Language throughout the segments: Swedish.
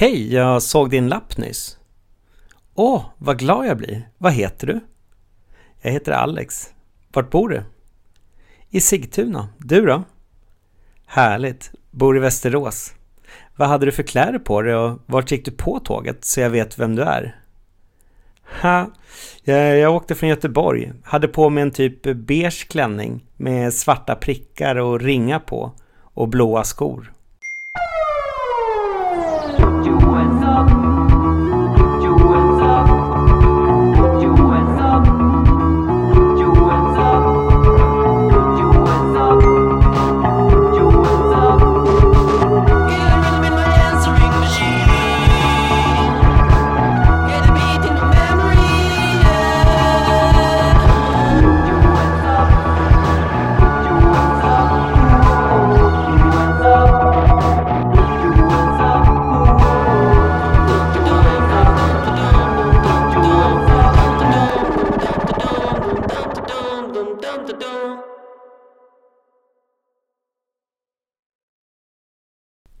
Hej, jag såg din lapp nyss. Åh, vad glad jag blir. Vad heter du? Jag heter Alex. Vart bor du? I Sigtuna. Du då? Härligt. Bor i Västerås. Vad hade du för kläder på dig och vart gick du på tåget så jag vet vem du är? Ha, jag, jag åkte från Göteborg. Hade på mig en typ beige klänning med svarta prickar och ringar på och blåa skor.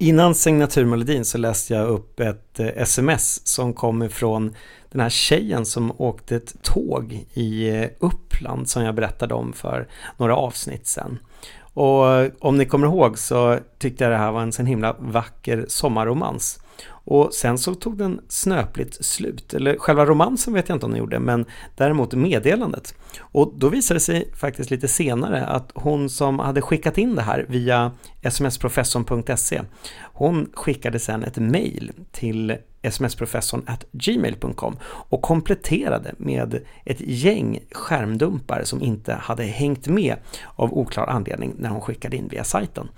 Innan signaturmelodin så läste jag upp ett eh, sms som kom ifrån den här tjejen som åkte ett tåg i eh, Uppland som jag berättade om för några avsnitt sen. Och eh, om ni kommer ihåg så tyckte jag det här var en sån himla vacker sommarromans. Och sen så tog den snöpligt slut. Eller själva romansen vet jag inte om den gjorde, men däremot meddelandet. Och då visade det sig faktiskt lite senare att hon som hade skickat in det här via smsprofessorn.se hon skickade sen ett mejl till smsprofessorn gmail.com och kompletterade med ett gäng skärmdumpar som inte hade hängt med av oklar anledning när hon skickade in via sajten.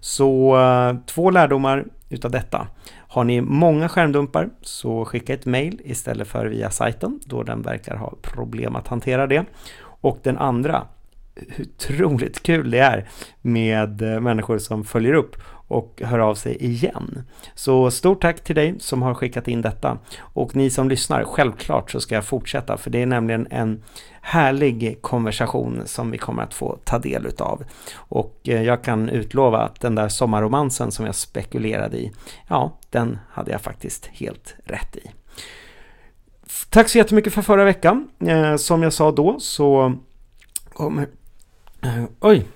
Så eh, två lärdomar utav detta. Har ni många skärmdumpar så skicka ett mail istället för via sajten då den verkar ha problem att hantera det. Och den andra, hur otroligt kul det är med eh, människor som följer upp och hör av sig igen. Så stort tack till dig som har skickat in detta. Och ni som lyssnar, självklart så ska jag fortsätta för det är nämligen en härlig konversation som vi kommer att få ta del utav. Och eh, jag kan utlova att den där sommarromansen som jag spekulerade i, ja, den hade jag faktiskt helt rätt i. Tack så jättemycket för förra veckan. Eh, som jag sa då så kommer... Eh, oj,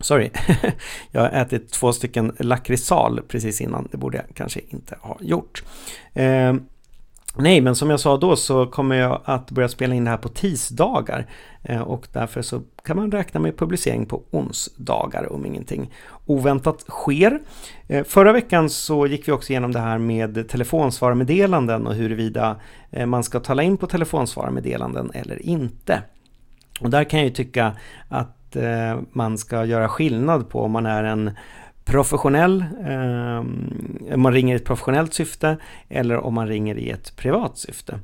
Sorry, jag har ätit två stycken lakritsal precis innan. Det borde jag kanske inte ha gjort. Eh, nej, men som jag sa då så kommer jag att börja spela in det här på tisdagar. Eh, och därför så kan man räkna med publicering på onsdagar om ingenting oväntat sker. Eh, förra veckan så gick vi också igenom det här med telefonsvarmeddelanden och huruvida eh, man ska tala in på telefonsvarmeddelanden eller inte. Och där kan jag ju tycka att eh, man ska göra skillnad på om man är en professionell, eh, om man ringer i ett professionellt syfte eller om man ringer i ett privat syfte.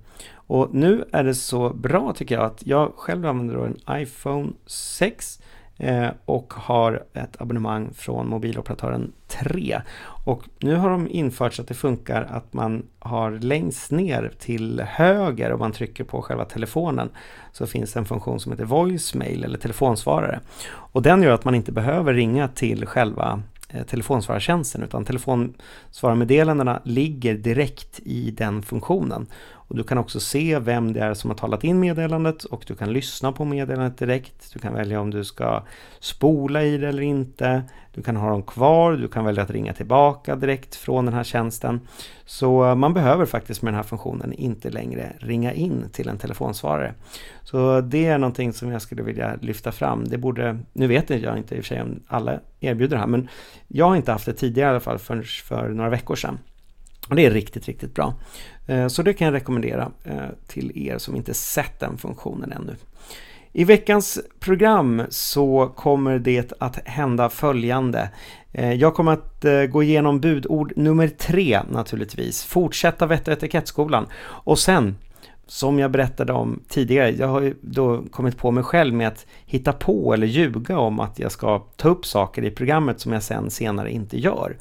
Och nu är det så bra tycker jag att jag själv använder då en iPhone 6 eh, Eh, och har ett abonnemang från mobiloperatören 3. Och nu har de infört så att det funkar att man har längst ner till höger om man trycker på själva telefonen så finns det en funktion som heter voicemail eller telefonsvarare. Och den gör att man inte behöver ringa till själva eh, telefonsvarartjänsten utan telefonsvararmeddelandena ligger direkt i den funktionen. Och du kan också se vem det är som har talat in meddelandet och du kan lyssna på meddelandet direkt. Du kan välja om du ska spola i det eller inte. Du kan ha dem kvar, du kan välja att ringa tillbaka direkt från den här tjänsten. Så eh, man behöver faktiskt med den här funktionen inte längre ringa in till en telefonsvarare. Så det är någonting som jag skulle vilja lyfta fram. Det borde, nu vet jag inte i och för sig om alla erbjuder det här, men jag har inte haft det tidigare i alla fall förrän för några veckor sedan. Och det är riktigt, riktigt bra. Eh, så det kan jag rekommendera eh, till er som inte sett den funktionen ännu. I veckans program så kommer det att hända följande. Eh, jag kommer att gå igenom budord nummer tre naturligtvis. Fortsätta vett och etikettskolan. Och sen, som jag berättade om tidigare, jag har ju då kommit på mig själv med att hitta på eller ljuga om att jag ska ta upp saker i programmet som jag sen senare inte gör.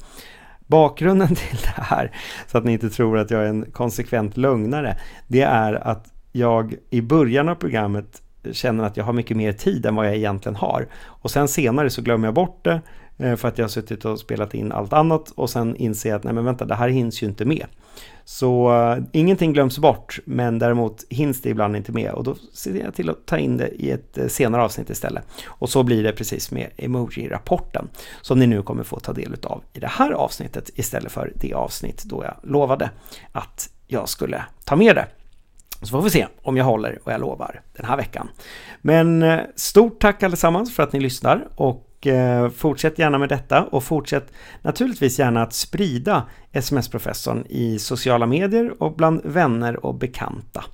Bakgrunden till det här, så att ni inte tror att jag är en konsekvent lögnare, det är att jag i början av programmet känner att jag har mycket mer tid än vad jag egentligen har. Och sen senare så glömmer jag bort det Eh, för att jag har suttit och spelat in allt annat och sen inser jag att nej men vänta, det här hinns ju inte med. Så uh, ingenting glöms bort, men däremot hinns det ibland inte med och då ser jag till att ta in det i ett uh, senare avsnitt istället. Och så blir det precis med emoji-rapporten som ni nu kommer få ta del av i det här avsnittet istället för det avsnitt då jag lovade att jag skulle ta med det. Så får vi se om jag håller vad jag lovar den här veckan. Men uh, stort tack allesammans för att ni lyssnar och Eh, fortsätt gärna med detta och fortsätt naturligtvis gärna att sprida SMS-professorn i sociala medier och bland vänner och bekanta.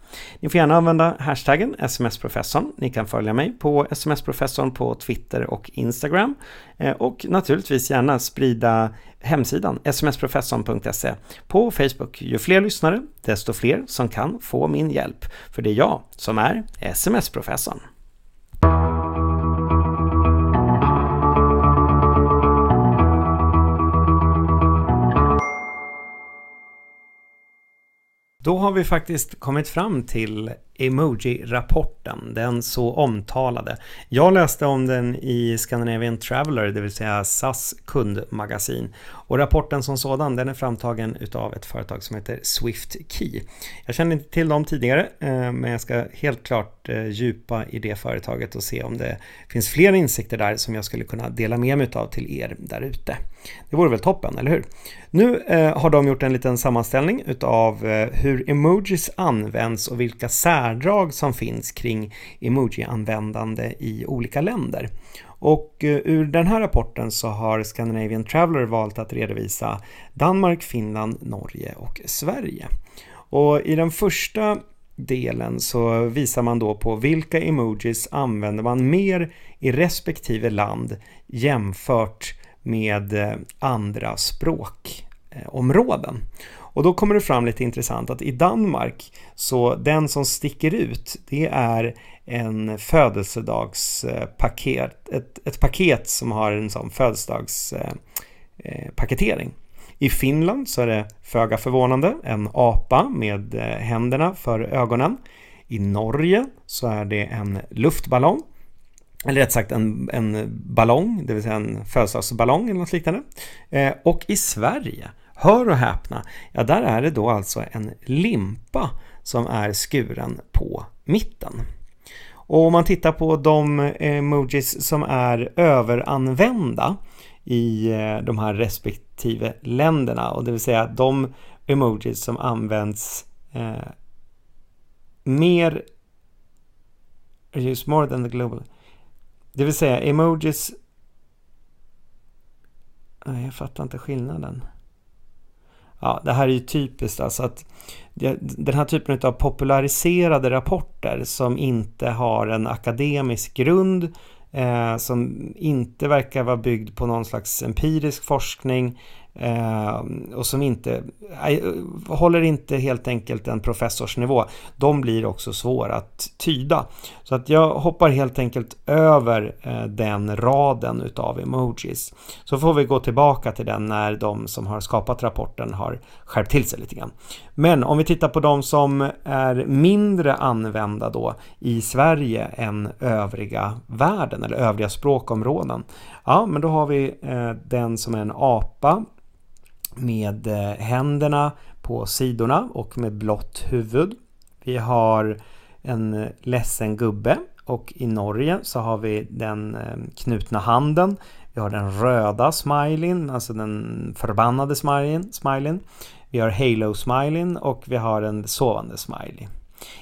Ni får gärna använda hashtaggen SMS-professorn. Ni kan följa mig på SMS-professorn på Twitter och Instagram eh, och naturligtvis gärna sprida hemsidan smsprofessorn.se på Facebook. Ju fler lyssnare, desto fler som kan få min hjälp. För det är jag som är SMS-professorn. Då har vi faktiskt kommit fram till Emoji-rapporten, den så omtalade. Jag läste om den i Scandinavian Traveller, det vill säga SAS kundmagasin. Och rapporten som sådan, den är framtagen utav ett företag som heter Swift Key. Jag kände inte till dem tidigare, eh, men jag ska helt klart eh, djupa i det företaget och se om det finns fler insikter där som jag skulle kunna dela med mig av till er där ute. Det vore väl toppen, eller hur? Nu eh, har de gjort en liten sammanställning utav hur emojis används och vilka särdrag som finns kring emoji-användande i olika länder. Och eh, ur den här rapporten så har Scandinavian Traveller valt att redovisa Danmark, Finland, Norge och Sverige. Och i den första delen så visar man då på vilka emojis använder man mer i respektive land jämfört med eh, andra språkområden. Och då kommer det fram lite intressant att i Danmark så den som sticker ut det är en födelsedagspaket, ett, ett paket som har en sån födelsedagspaketering. Eh, eh, I Finland så är det föga förvånande en apa med eh, händerna för ögonen. I Norge så är det en luftballong eller rätt sagt en, en ballong, det vill säga en födelsedagsballong eller något liknande. Eh, och i Sverige Hör och häpna, ja där är det då alltså en limpa som är skuren på mitten. Och om man tittar på de emojis som är överanvända i eh, de här respektive länderna och det vill säga de emojis som används eh, mer use more than the global det vill säga emojis Nej, jag fattar inte skillnaden ja, det här är ju typiskt alltså att den här typen av populariserade rapporter som inte har en akademisk grund, eh, som inte verkar vara byggd på någon slags empirisk forskning, Ehm, och som inte håller inte helt enkelt en professorsnivå. De blir också svåra att tyda. Så att jag hoppar helt enkelt över eh, den raden utav emojis. Så får vi gå tillbaka till den när de som har skapat rapporten har skärpt till sig lite grann. Men om vi tittar på de som är mindre använda då i Sverige än övriga världen eller övriga språkområden. Ja, men då har vi eh, den som är en apa med eh, händerna på sidorna och med blått huvud. Vi har en eh, ledsen gubbe och i Norge så har vi den eh, knutna handen. Vi har den röda smileyn, alltså den förbannade smileyn. smileyn. Vi har halo-smileyn och vi har en sovande smiley.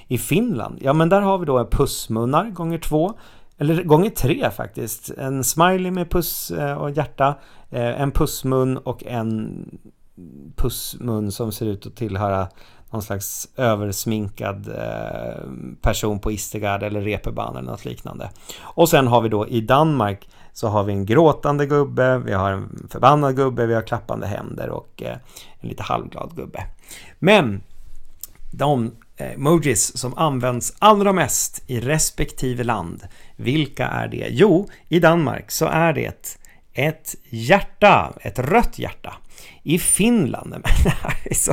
I Finland, ja men där har vi då pussmunnar gånger två. Eller gånger tre faktiskt. En smiley med puss eh, och hjärta. Eh, en pussmun och en pussmun som ser ut att tillhöra någon slags översminkad eh, person på Istegard eller Reeperbahn eller något liknande. Och sen har vi då i Danmark så har vi en gråtande gubbe, vi har en förbannad gubbe, vi har klappande händer och en lite halvglad gubbe. Men de emojis som används allra mest i respektive land. Vilka är det? Jo, i Danmark så är det ett hjärta, ett rött hjärta. I Finland, men det här är så,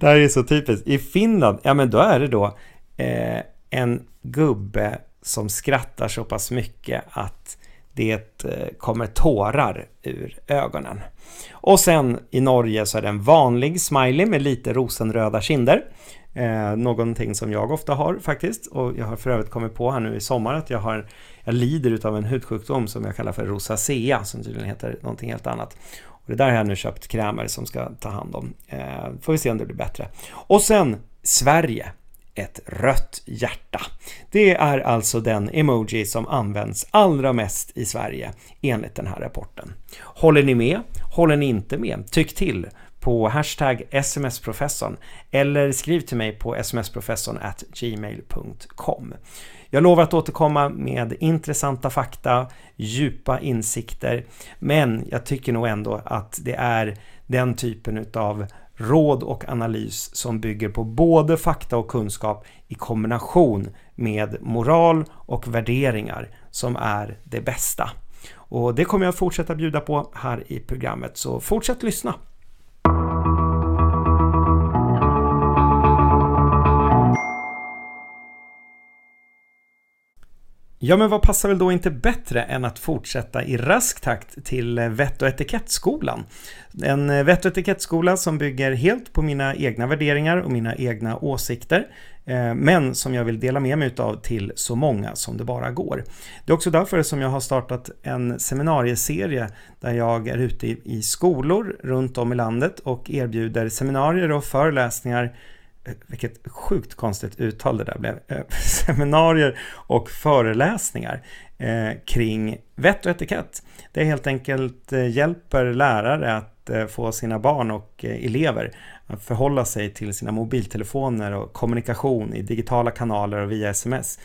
det här är så typiskt. I Finland, ja men då är det då eh, en gubbe som skrattar så pass mycket att det eh, kommer tårar ur ögonen. Och sen i Norge så är det en vanlig smiley med lite rosenröda kinder. Eh, någonting som jag ofta har faktiskt och jag har för övrigt kommit på här nu i sommar att jag har jag lider utav en hudsjukdom som jag kallar för rosacea som tydligen heter någonting helt annat. Och det där har jag nu köpt krämer som ska ta hand om. Eh, får vi se om det blir bättre. Och sen Sverige ett rött hjärta. Det är alltså den emoji som används allra mest i Sverige enligt den här rapporten. Håller ni med? Håller ni inte med? Tyck till på hashtag smsprofessorn eller skriv till mig på smsprofessorn gmail.com. Jag lovar att återkomma med intressanta fakta, djupa insikter, men jag tycker nog ändå att det är den typen utav råd och analys som bygger på både fakta och kunskap i kombination med moral och värderingar som är det bästa. Och det kommer jag fortsätta bjuda på här i programmet, så fortsätt lyssna! Ja, men vad passar väl då inte bättre än att fortsätta i rask takt till eh, vett och etikettskolan? En eh, vett och etikettskola som bygger helt på mina egna värderingar och mina egna åsikter, eh, men som jag vill dela med mig av till så många som det bara går. Det är också därför som jag har startat en seminarieserie där jag är ute i skolor runt om i landet och erbjuder seminarier och föreläsningar vilket sjukt konstigt uttal det där blev, eh, seminarier och föreläsningar eh, kring vett och etikett. Det helt enkelt eh, hjälper lärare att få sina barn och elever att förhålla sig till sina mobiltelefoner och kommunikation i digitala kanaler och via sms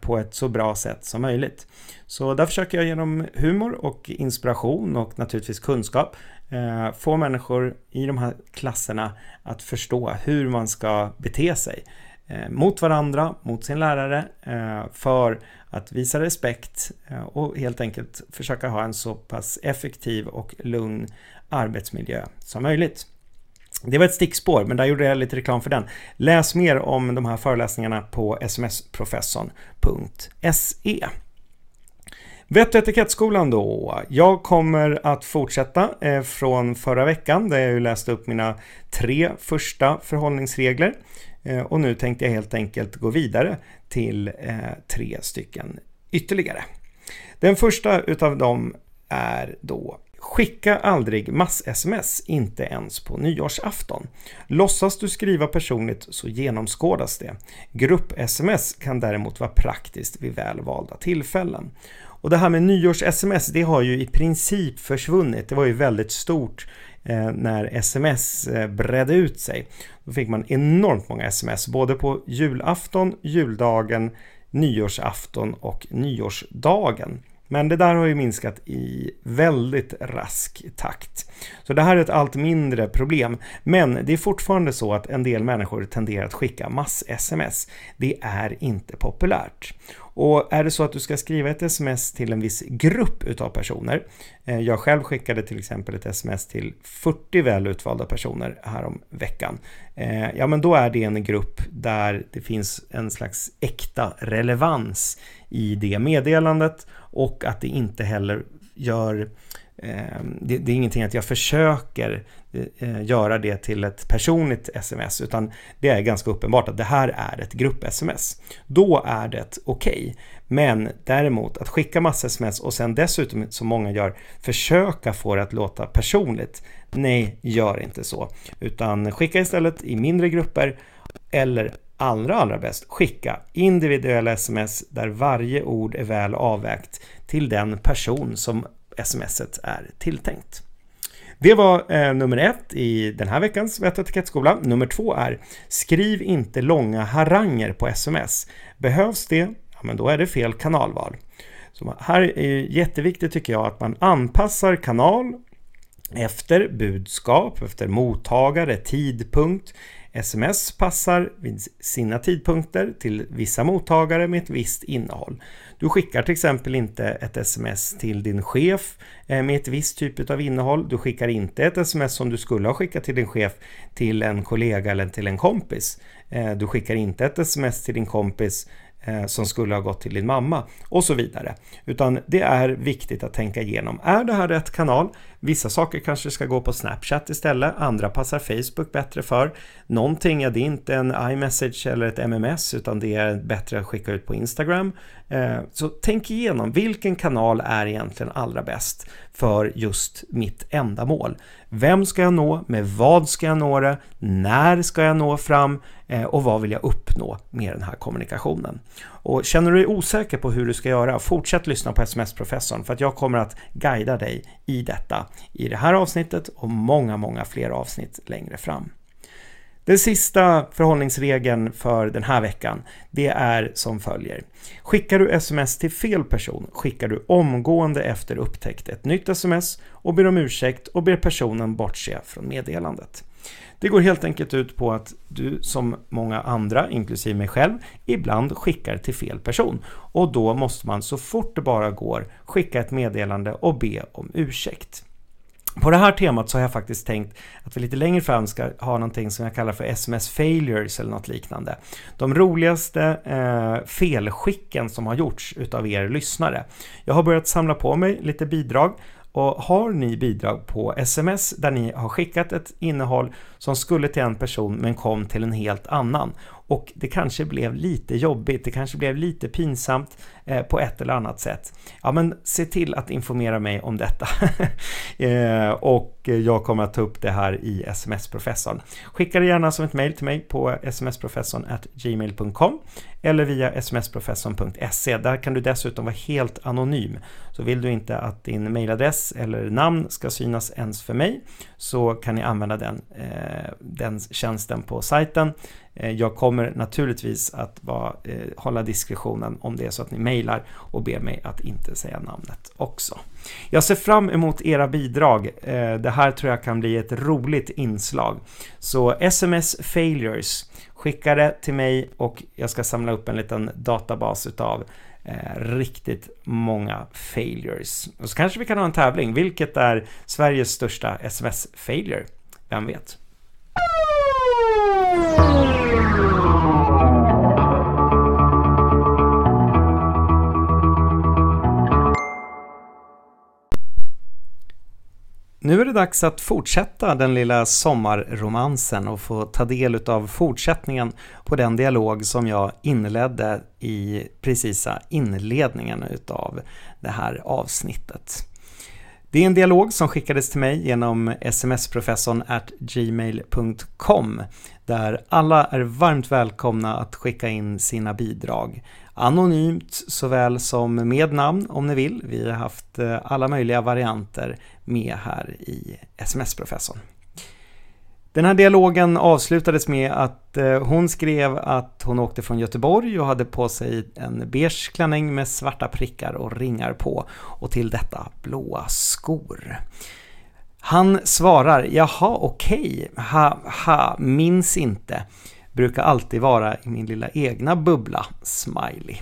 på ett så bra sätt som möjligt. Så där försöker jag genom humor och inspiration och naturligtvis kunskap eh, få människor i de här klasserna att förstå hur man ska bete sig eh, mot varandra, mot sin lärare, eh, för att visa respekt eh, och helt enkelt försöka ha en så pass effektiv och lugn arbetsmiljö som möjligt. Det var ett stickspår, men där gjorde jag lite reklam för den. Läs mer om de här föreläsningarna på smsprofessorn.se. Vett och etikettskolan då. Jag kommer att fortsätta eh, från förra veckan där jag ju läste upp mina tre första förhållningsregler. Eh, och nu tänkte jag helt enkelt gå vidare till eh, tre stycken ytterligare. Den första utav dem är då Skicka aldrig mass-sms, inte ens på nyårsafton. Låtsas du skriva personligt så genomskådas det. Grupp-sms kan däremot vara praktiskt vid väl valda tillfällen. Och det här med nyårs-sms, det har ju i princip försvunnit. Det var ju väldigt stort eh, när sms eh, bredde ut sig. Då fick man enormt många sms, både på julafton, juldagen, nyårsafton och nyårsdagen. Men det där har ju minskat i väldigt rask takt. Så det här är ett allt mindre problem. Men det är fortfarande så att en del människor tenderar att skicka mass-sms. Det är inte populärt. Och är det så att du ska skriva ett sms till en viss grupp utav personer, eh, jag själv skickade till exempel ett sms till 40 väl utvalda personer härom veckan, eh, ja men då är det en grupp där det finns en slags äkta relevans i det meddelandet och att det inte heller gör Ehm, det, det, är ingenting att jag försöker eh, göra det till ett personligt sms, utan det är ganska uppenbart att det här är ett grupp-sms. Då är det okej. Okay. Men däremot att skicka massa sms och sen dessutom, som många gör, försöka få det att låta personligt. Nej, gör inte så. Utan skicka istället i mindre grupper eller allra, allra bäst, skicka individuella sms där varje ord är väl avvägt till den person som smset är tilltänkt. Det var eh, nummer ett i den här veckans Vett etikettskola. Nummer två är Skriv inte långa haranger på sms. Behövs det? Ja, men då är det fel kanalval. Så här är jätteviktigt tycker jag att man anpassar kanal efter budskap, efter mottagare, tidpunkt. Sms passar vid sina tidpunkter till vissa mottagare med ett visst innehåll. Du skickar till exempel inte ett sms till din chef eh, med ett visst typ av innehåll. Du skickar inte ett sms som du skulle ha skickat till din chef till en kollega eller till en kompis. Eh, du skickar inte ett sms till din kompis Eh, som skulle ha gått till din mamma och så vidare. Utan det är viktigt att tänka igenom. Är det här rätt kanal? Vissa saker kanske ska gå på Snapchat istället, andra passar Facebook bättre för. Någonting, ja det är inte en iMessage eller ett MMS utan det är bättre att skicka ut på Instagram. Eh, så tänk igenom, vilken kanal är egentligen allra bäst för just mitt ändamål? Vem ska jag nå? Med vad ska jag nå det? När ska jag nå fram? Eh, och vad vill jag uppnå med den här kommunikationen? Och känner du dig osäker på hur du ska göra, fortsätt lyssna på SMS-professorn för att jag kommer att guida dig i detta i det här avsnittet och många, många fler avsnitt längre fram. Den sista förhållningsregeln för den här veckan, det är som följer. Skickar du sms till fel person skickar du omgående efter upptäckt ett nytt sms och ber om ursäkt och ber personen bortse från meddelandet. Det går helt enkelt ut på att du som många andra, inklusive mig själv, ibland skickar till fel person. Och då måste man så fort det bara går skicka ett meddelande och be om ursäkt. På det här temat så har jag faktiskt tänkt att vi lite längre fram ska ha någonting som jag kallar för SMS failures eller något liknande. De roligaste eh, felskicken som har gjorts utav er lyssnare. Jag har börjat samla på mig lite bidrag och har ni bidrag på sms där ni har skickat ett innehåll som skulle till en person men kom till en helt annan? Och det kanske blev lite jobbigt, det kanske blev lite pinsamt eh, på ett eller annat sätt. Ja, men se till att informera mig om detta. eh, och jag kommer att ta upp det här i SMS-professorn. Skicka det gärna som ett mail till mig på smsprofessorn gmail.com eller via smsprofessorn.se. Där kan du dessutom vara helt anonym. Så vill du inte att din mailadress eller namn ska synas ens för mig så kan ni använda den, eh, den tjänsten på sajten. Eh, jag kommer naturligtvis att vara, eh, hålla diskretionen om det är så att ni mejlar och ber mig att inte säga namnet också. Jag ser fram emot era bidrag. Eh, det här tror jag kan bli ett roligt inslag. Så SMS failures, skicka det till mig och jag ska samla upp en liten databas utav eh, riktigt många failures. Och så kanske vi kan ha en tävling. Vilket är Sveriges största SMS failure? Vem vet? Nu är det dags att fortsätta den lilla sommarromansen och få ta del av fortsättningen på den dialog som jag inledde i precisa inledningen utav det här avsnittet. Det är en dialog som skickades till mig genom smsprofessorn at gmail.com där alla är varmt välkomna att skicka in sina bidrag anonymt såväl som med namn om ni vill. Vi har haft eh, alla möjliga varianter med här i SMS-professorn. Den här dialogen avslutades med att eh, hon skrev att hon åkte från Göteborg och hade på sig en beige klänning med svarta prickar och ringar på och till detta blåa skor. Han svarar ”Jaha, okej, okay. ha, ha, minns inte” brukar alltid vara i min lilla egna bubbla, smiley.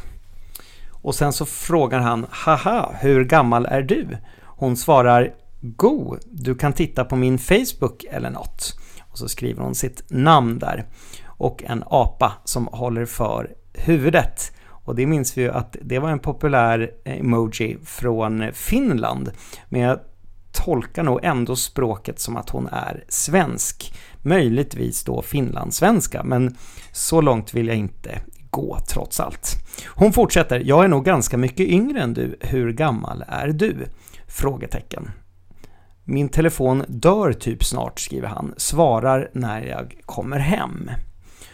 Och sen så frågar han ”Haha, hur gammal är du?” Hon svarar ”Go, du kan titta på min Facebook eller något” och så skriver hon sitt namn där och en apa som håller för huvudet. Och det minns vi ju att det var en populär emoji från Finland. Men jag tolkar nog ändå språket som att hon är svensk. Möjligtvis då finlandssvenska, men så långt vill jag inte gå trots allt. Hon fortsätter, jag är nog ganska mycket yngre än du, hur gammal är du? Frågetecken. Min telefon dör typ snart, skriver han. Svarar när jag kommer hem.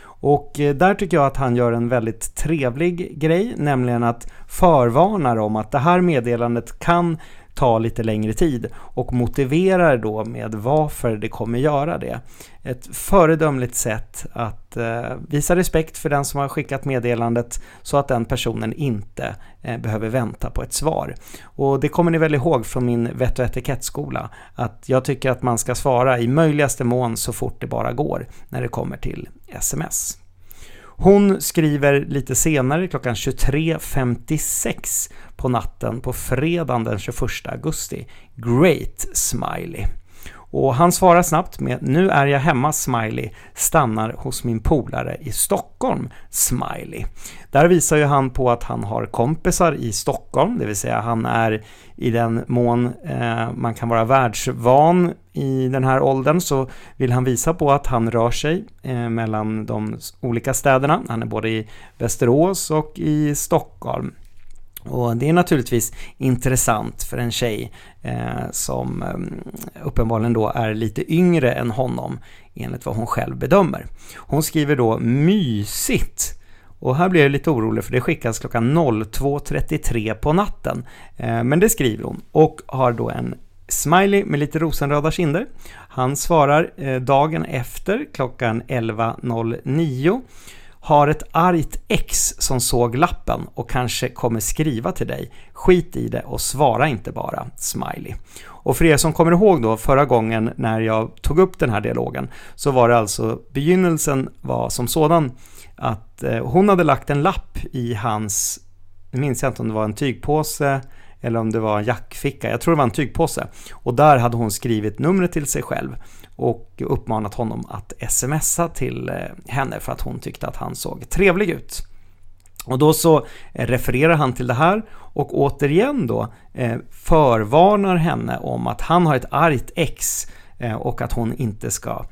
Och eh, där tycker jag att han gör en väldigt trevlig grej, nämligen att förvarnar om att det här meddelandet kan ta lite längre tid och motiverar då med varför det kommer göra det. Ett föredömligt sätt att eh, visa respekt för den som har skickat meddelandet så att den personen inte eh, behöver vänta på ett svar. Och det kommer ni väl ihåg från min vett och etikettskola att jag tycker att man ska svara i möjligaste mån så fort det bara går när det kommer till sms. Hon skriver lite senare, klockan 23.56 på natten på fredagen den 21 augusti. Great Smiley. Och han svarar snabbt med “Nu är jag hemma, smiley. Stannar hos min polare i Stockholm, smiley”. Där visar ju han på att han har kompisar i Stockholm, det vill säga han är i den mån eh, man kan vara världsvan i den här åldern så vill han visa på att han rör sig eh, mellan de olika städerna. Han är både i Västerås och i Stockholm. Och det är naturligtvis intressant för en tjej eh, som eh, uppenbarligen då är lite yngre än honom enligt vad hon själv bedömer. Hon skriver då mysigt och här blir jag lite orolig för det skickas klockan 02.33 på natten. Eh, men det skriver hon och har då en smiley med lite rosenröda kinder. Han svarar eh, dagen efter klockan 11.09 har ett argt ex som såg lappen och kanske kommer skriva till dig. Skit i det och svara inte bara, smiley. Och för er som kommer ihåg då förra gången när jag tog upp den här dialogen så var det alltså begynnelsen var som sådan att eh, hon hade lagt en lapp i hans, nu minns jag inte om det var en tygpåse eller om det var en jackficka, jag tror det var en tygpåse. Och där hade hon skrivit numret till sig själv och uppmanat honom att smsa till eh, henne för att hon tyckte att han såg trevlig ut. Och då så eh, refererar han till det här och återigen då eh, förvarnar henne om att han har ett argt ex och att hon inte ska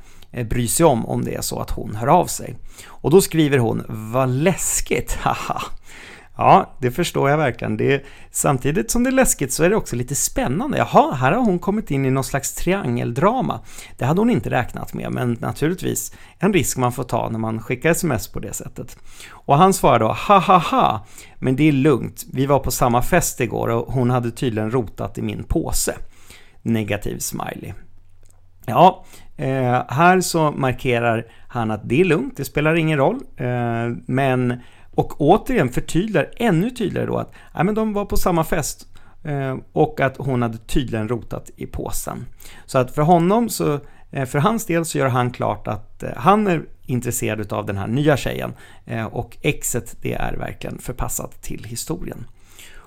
bry sig om om det är så att hon hör av sig. Och då skriver hon ”Vad läskigt, haha”. Ja, det förstår jag verkligen. Det, samtidigt som det är läskigt så är det också lite spännande. Jaha, här har hon kommit in i någon slags triangeldrama. Det hade hon inte räknat med, men naturligtvis en risk man får ta när man skickar sms på det sättet. Och han svarar då ha ha ha, men det är lugnt. Vi var på samma fest igår och hon hade tydligen rotat i min påse. Negativ smiley. Ja, eh, här så markerar han att det är lugnt, det spelar ingen roll, eh, men och återigen förtydligar ännu tydligare då att ja, men de var på samma fest eh, och att hon hade tydligen rotat i påsen. Så att för honom så, eh, för hans del så gör han klart att eh, han är intresserad av den här nya tjejen och exet det är verkligen förpassat till historien.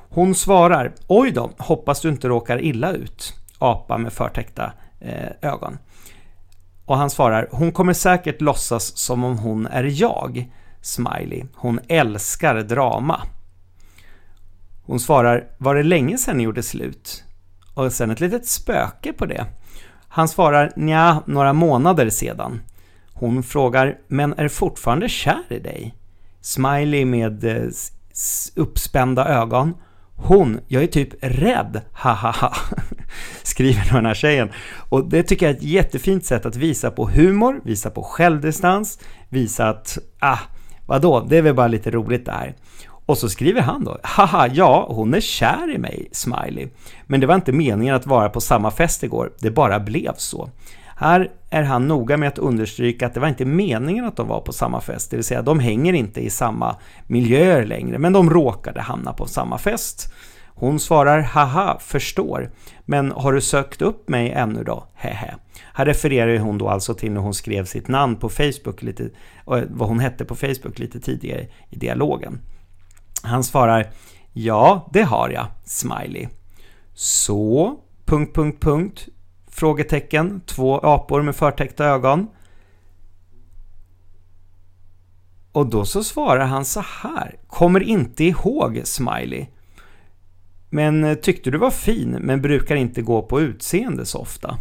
Hon svarar Oj då, hoppas du inte råkar illa ut. Apa med förtäckta ögon. Och han svarar Hon kommer säkert låtsas som om hon är jag. Smiley. Hon älskar drama. Hon svarar, var det länge sedan ni gjorde slut? Och sen ett litet spöke på det. Han svarar, nja, några månader sedan. Hon frågar, men är fortfarande kär i dig? Smiley med eh, uppspända ögon. Hon, jag är typ rädd, hahaha, skriver den här tjejen. Och det tycker jag är ett jättefint sätt att visa på humor, visa på självdistans, visa att, ah, Vadå, det är väl bara lite roligt där. Och så skriver han då, haha, ja, hon är kär i mig, smiley. Men det var inte meningen att vara på samma fest igår, det bara blev så. Här är han noga med att understryka att det var inte meningen att de var på samma fest, det vill säga de hänger inte i samma miljöer längre, men de råkade hamna på samma fest. Hon svarar haha, förstår. Men har du sökt upp mig ännu då? Hehe. Här refererar hon då alltså till när hon skrev sitt namn på Facebook, lite, vad hon hette på Facebook lite tidigare i dialogen. Han svarar Ja, det har jag, smiley. Så, punkt, punkt, punkt, frågetecken, två apor med förtäckta ögon. Och då så svarar han så här, kommer inte ihåg, smiley. Men eh, tyckte du var fin, men brukar inte gå på utseende så ofta.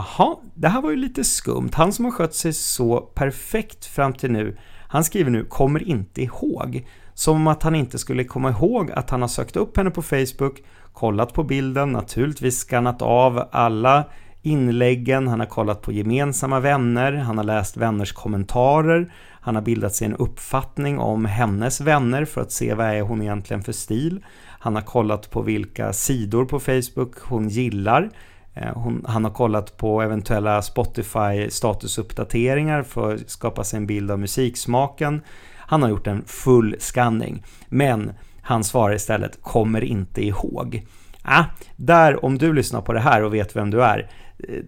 Jaha, det här var ju lite skumt. Han som har skött sig så perfekt fram till nu, han skriver nu “kommer inte ihåg”. Som att han inte skulle komma ihåg att han har sökt upp henne på Facebook, kollat på bilden, naturligtvis skannat av alla inläggen, han har kollat på gemensamma vänner, han har läst vänners kommentarer, han har bildat sig en uppfattning om hennes vänner för att se vad är hon egentligen för stil. Han har kollat på vilka sidor på Facebook hon gillar. Eh, hon, han har kollat på eventuella Spotify statusuppdateringar för att skapa sig en bild av musiksmaken. Han har gjort en full scanning. Men han svarar istället “kommer inte ihåg”. Ah, där, om du lyssnar på det här och vet vem du är, eh,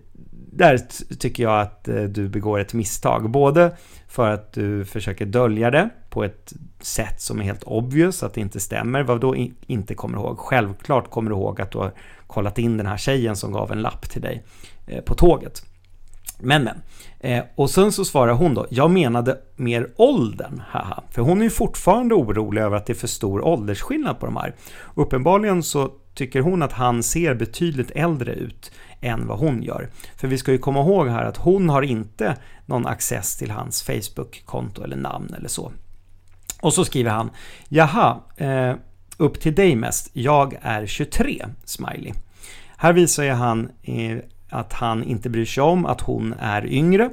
där tycker jag att eh, du begår ett misstag. Både för att du försöker dölja det på ett sätt som är helt obvious, att det inte stämmer. Vad då inte kommer ihåg? Självklart kommer du ihåg att du har kollat in den här tjejen som gav en lapp till dig eh, på tåget. Men men. Eh, och sen så svarar hon då, jag menade mer åldern, haha. För hon är ju fortfarande orolig över att det är för stor åldersskillnad på de här. Uppenbarligen så tycker hon att han ser betydligt äldre ut än vad hon gör. För vi ska ju komma ihåg här att hon har inte någon access till hans Facebook-konto eller namn eller så. Och så skriver han, jaha, eh, upp till dig mest, jag är 23, smiley. Här visar ju han eh, att han inte bryr sig om att hon är yngre.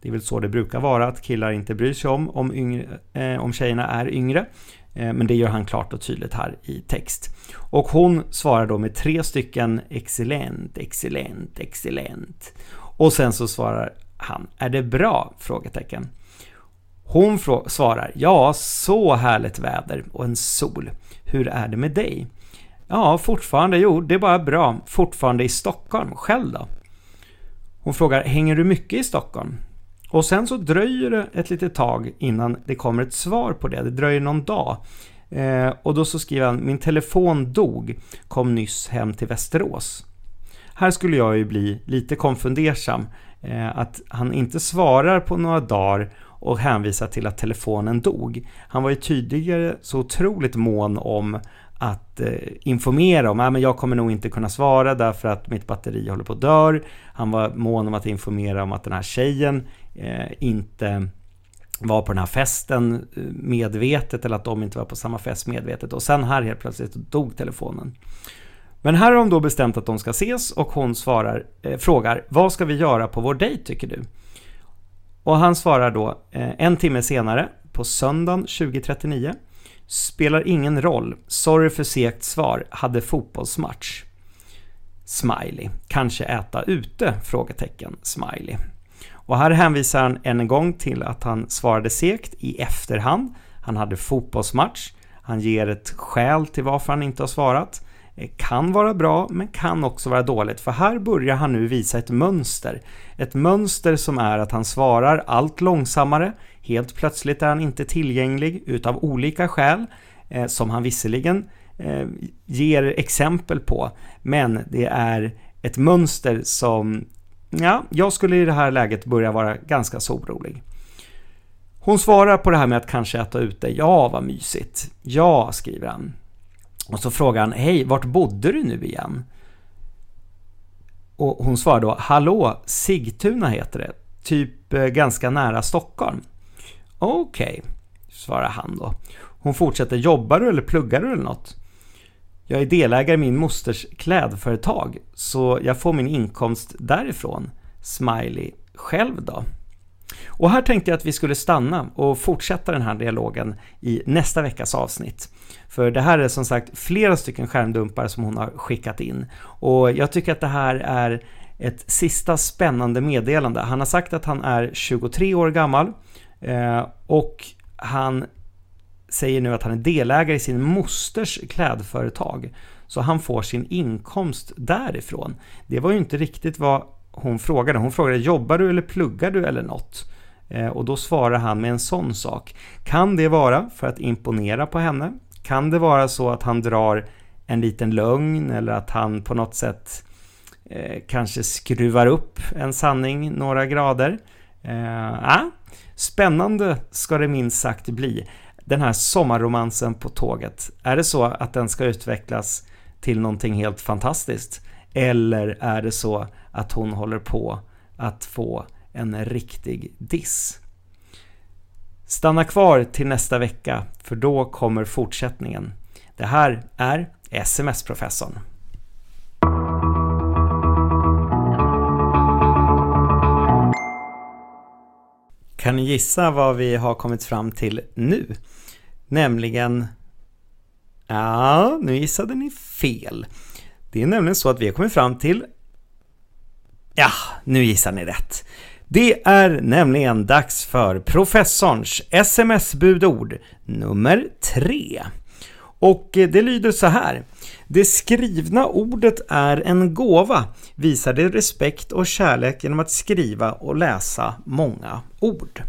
Det är väl så det brukar vara, att killar inte bryr sig om om, yngre, eh, om tjejerna är yngre. Eh, men det gör han klart och tydligt här i text. Och hon svarar då med tre stycken excellent, excellent, excellent. Och sen så svarar han, är det bra? Frågetecken. Hon svarar, ja, så härligt väder och en sol. Hur är det med dig? Ja, fortfarande, jo, det är bara bra. Fortfarande i Stockholm. Själv då? Hon frågar, hänger du mycket i Stockholm? Och sen så dröjer det ett litet tag innan det kommer ett svar på det. Det dröjer någon dag. Eh, och då så skriver han, min telefon dog, kom nyss hem till Västerås. Här skulle jag ju bli lite konfundersam. Eh, att han inte svarar på några dagar och hänvisar till att telefonen dog. Han var ju tidigare så otroligt mån om att eh, informera om men jag kommer nog inte kunna svara därför att mitt batteri håller på att dör. Han var mån om att informera om att den här tjejen eh, inte var på den här festen eh, medvetet eller att de inte var på samma fest medvetet. Och sen här helt plötsligt dog telefonen. Men här har de då bestämt att de ska ses och hon svarar, eh, frågar vad ska vi göra på vår dejt tycker du? Och han svarar då eh, en timme senare på söndagen 2039 Spelar ingen roll. Sorry för segt svar. Hade fotbollsmatch. Smiley. Kanske äta ute? Frågetecken. Smiley. Och här hänvisar han än en gång till att han svarade segt i efterhand. Han hade fotbollsmatch. Han ger ett skäl till varför han inte har svarat. Eh, kan vara bra, men kan också vara dåligt. För här börjar han nu visa ett mönster. Ett mönster som är att han svarar allt långsammare. Helt plötsligt är han inte tillgänglig utav olika skäl. Eh, som han visserligen eh, ger exempel på. Men det är ett mönster som, ja, jag skulle i det här läget börja vara ganska så orolig. Hon svarar på det här med att kanske äta ute. Ja, vad mysigt. Ja, skriver han. Och så frågar han, hej, vart bodde du nu igen? Och hon svarar då, hallå, Sigtuna heter det. Typ eh, ganska nära Stockholm. Okej, okay, svarar han då. Hon fortsätter, jobbar du eller pluggar du eller något? Jag är delägare i min mosters klädföretag, så jag får min inkomst därifrån. Smiley, själv då? Och här tänkte jag att vi skulle stanna och fortsätta den här dialogen i nästa veckas avsnitt. För det här är som sagt flera stycken skärmdumpar som hon har skickat in. Och jag tycker att det här är ett sista spännande meddelande. Han har sagt att han är 23 år gammal eh, och han säger nu att han är delägare i sin mosters klädföretag. Så han får sin inkomst därifrån. Det var ju inte riktigt vad hon frågade. Hon frågade jobbar du eller pluggar du eller något? Eh, och då svarar han med en sån sak. Kan det vara för att imponera på henne? Kan det vara så att han drar en liten lögn eller att han på något sätt eh, kanske skruvar upp en sanning några grader? Eh, ah, spännande ska det minst sagt bli. Den här sommarromansen på tåget, är det så att den ska utvecklas till någonting helt fantastiskt? Eller är det så att hon håller på att få en riktig diss? Stanna kvar till nästa vecka, för då kommer fortsättningen. Det här är SMS-professorn. Kan ni gissa vad vi har kommit fram till nu? Nämligen... Ja, nu gissade ni fel. Det är nämligen så att vi har kommit fram till... Ja, nu gissar ni rätt. Det är nämligen dags för professorns sms-budord nummer tre. Och eh, det lyder så här. Det skrivna ordet är en gåva. Visar det respekt och kärlek genom att skriva och läsa många ord.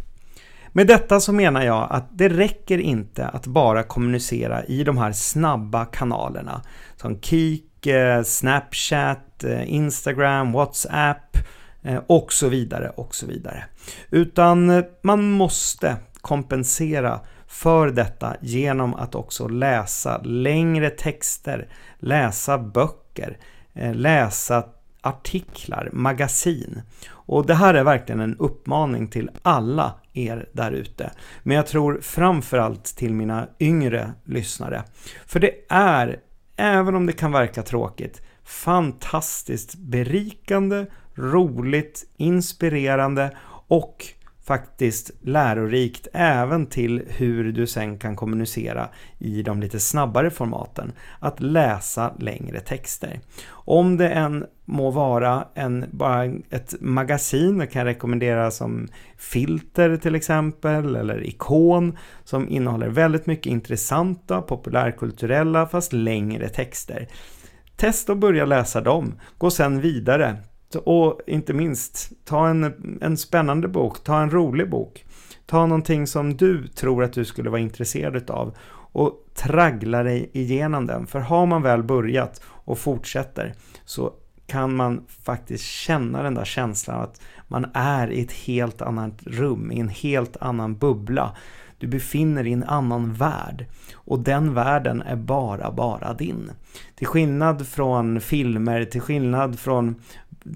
Med detta så menar jag att det räcker inte att bara kommunicera i de här snabba kanalerna som Kik, Eh, Snapchat, eh, Instagram, WhatsApp eh, och så vidare och så vidare. Utan man måste kompensera för detta genom att också läsa längre texter, läsa böcker, läsa artiklar, magasin. Och det här är verkligen en uppmaning till alla er där ute. Men jag tror framförallt till mina yngre lyssnare. För det är, även om det kan verka tråkigt, fantastiskt berikande, roligt, inspirerande och faktiskt lärorikt även till hur du sen kan kommunicera i de lite snabbare formaten. Att läsa längre texter. Om det än må vara en, bara ett magasin, det kan jag rekommendera som Filter till exempel, eller Ikon, som innehåller väldigt mycket intressanta, populärkulturella, fast längre texter. Testa att börja läsa dem. Gå sen vidare och inte minst, ta en, en spännande bok, ta en rolig bok. Ta någonting som du tror att du skulle vara intresserad av och traggla dig igenom den. För har man väl börjat och fortsätter så kan man faktiskt känna den där känslan att man är i ett helt annat rum, i en helt annan bubbla. Du befinner dig i en annan värld och den världen är bara, bara din. Till skillnad från filmer, till skillnad från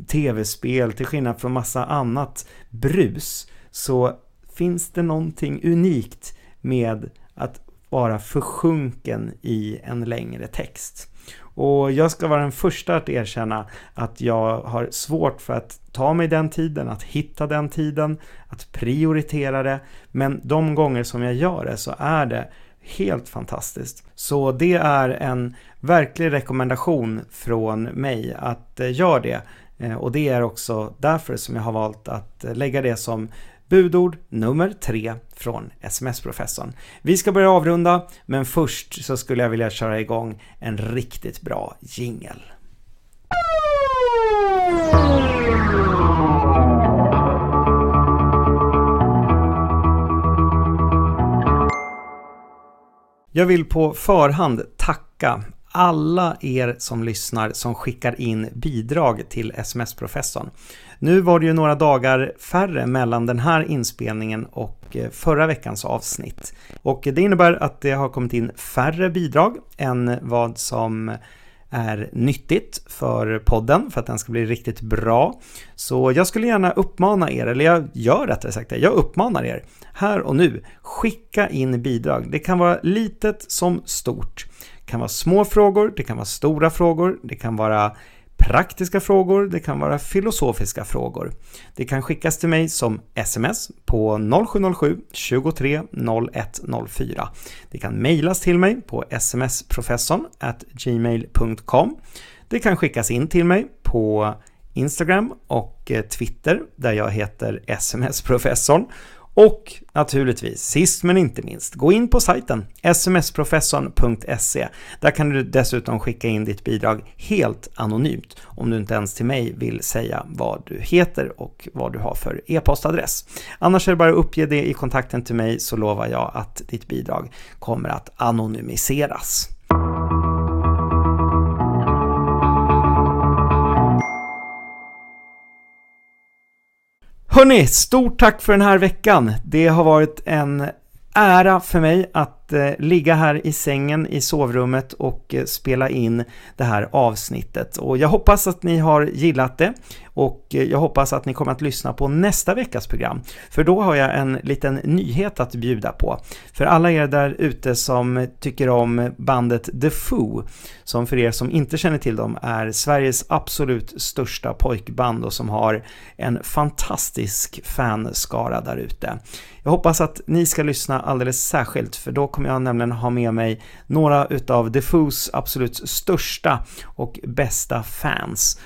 tv-spel, till skillnad från massa annat brus, så finns det någonting unikt med att vara försjunken i en längre text. Och jag ska vara den första att erkänna att jag har svårt för att ta mig den tiden, att hitta den tiden, att prioritera det. Men de gånger som jag gör det så är det helt fantastiskt. Så det är en verklig rekommendation från mig att eh, göra det. Eh, och det är också därför som jag har valt att eh, lägga det som budord nummer tre från SMS-professorn. Vi ska börja avrunda, men först så skulle jag vilja köra igång en riktigt bra jingel. Jag vill på förhand tacka alla er som lyssnar som skickar in bidrag till SMS-professorn. Nu var det ju några dagar färre mellan den här inspelningen och eh, förra veckans avsnitt. Och det innebär att det har kommit in färre bidrag än vad som är nyttigt för podden för att den ska bli riktigt bra. Så jag skulle gärna uppmana er, eller jag gör rättare sagt det, jag uppmanar er här och nu, skicka in bidrag. Det kan vara litet som stort. Det kan vara små frågor, det kan vara stora frågor, det kan vara praktiska frågor, det kan vara filosofiska frågor. Det kan skickas till mig som sms på 0707 23 0104. Det kan mejlas till mig på smsprofessorn gmail.com. Det kan skickas in till mig på Instagram och eh, Twitter där jag heter smsprofessorn och naturligtvis, sist men inte minst, gå in på sajten smsprofessorn.se. Där kan du dessutom skicka in ditt bidrag helt anonymt om du inte ens till mig vill säga vad du heter och vad du har för e-postadress. Annars är det bara att uppge det i kontakten till mig så lovar jag att ditt bidrag kommer att anonymiseras. Hörni, stort tack för den här veckan. Det har varit en ära för mig att eh, ligga här i sängen i sovrummet och eh, spela in det här avsnittet. Och jag hoppas att ni har gillat det och eh, jag hoppas att ni kommer att lyssna på nästa veckas program. För då har jag en liten nyhet att bjuda på. För alla er där ute som tycker om bandet The Foo, som för er som inte känner till dem är Sveriges absolut största pojkband och som har en fantastisk fanskara där ute. Jag hoppas att ni ska lyssna alldeles särskilt för då kommer jag nämligen ha med mig några utav Defoos absolut största och bästa fans.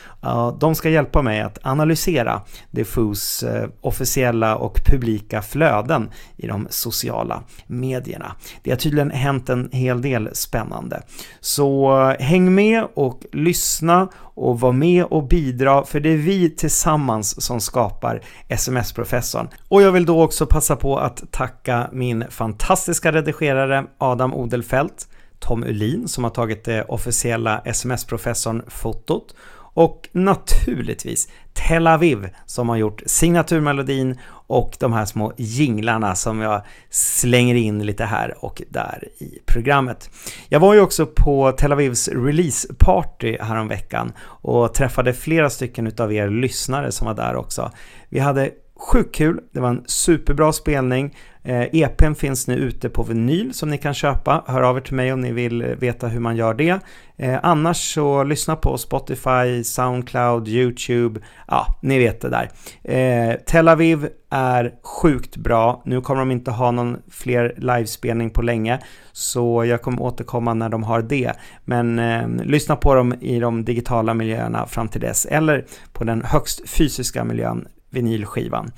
De ska hjälpa mig att analysera Defoos eh, officiella och publika flöden i de sociala medierna. Det har tydligen hänt en hel del spännande. Så eh, häng med och lyssna och var med och bidra för det är vi tillsammans som skapar SMS-professorn. Och jag vill då också passa på att tacka min fantastiska redigerare Adam Odelfelt, Tom Ulin som har tagit det officiella SMS-professorn-fotot och naturligtvis Tel Aviv som har gjort signaturmelodin och de här små jinglarna som jag slänger in lite här och där i programmet. Jag var ju också på Tel Avivs releaseparty häromveckan och träffade flera stycken utav er lyssnare som var där också. Vi hade Sjukt kul, det var en superbra spelning. Eh, EPn finns nu ute på vinyl som ni kan köpa. Hör av er till mig om ni vill veta hur man gör det. Eh, annars så lyssna på Spotify, Soundcloud, YouTube. Ja, ni vet det där. Eh, Tel Aviv är sjukt bra. Nu kommer de inte ha någon fler livespelning på länge, så jag kommer återkomma när de har det. Men eh, lyssna på dem i de digitala miljöerna fram till dess, eller på den högst fysiska miljön vinylskivan.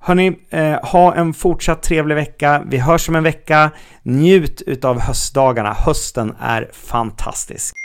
Hörni, eh, ha en fortsatt trevlig vecka. Vi hörs om en vecka. Njut utav höstdagarna. Hösten är fantastisk.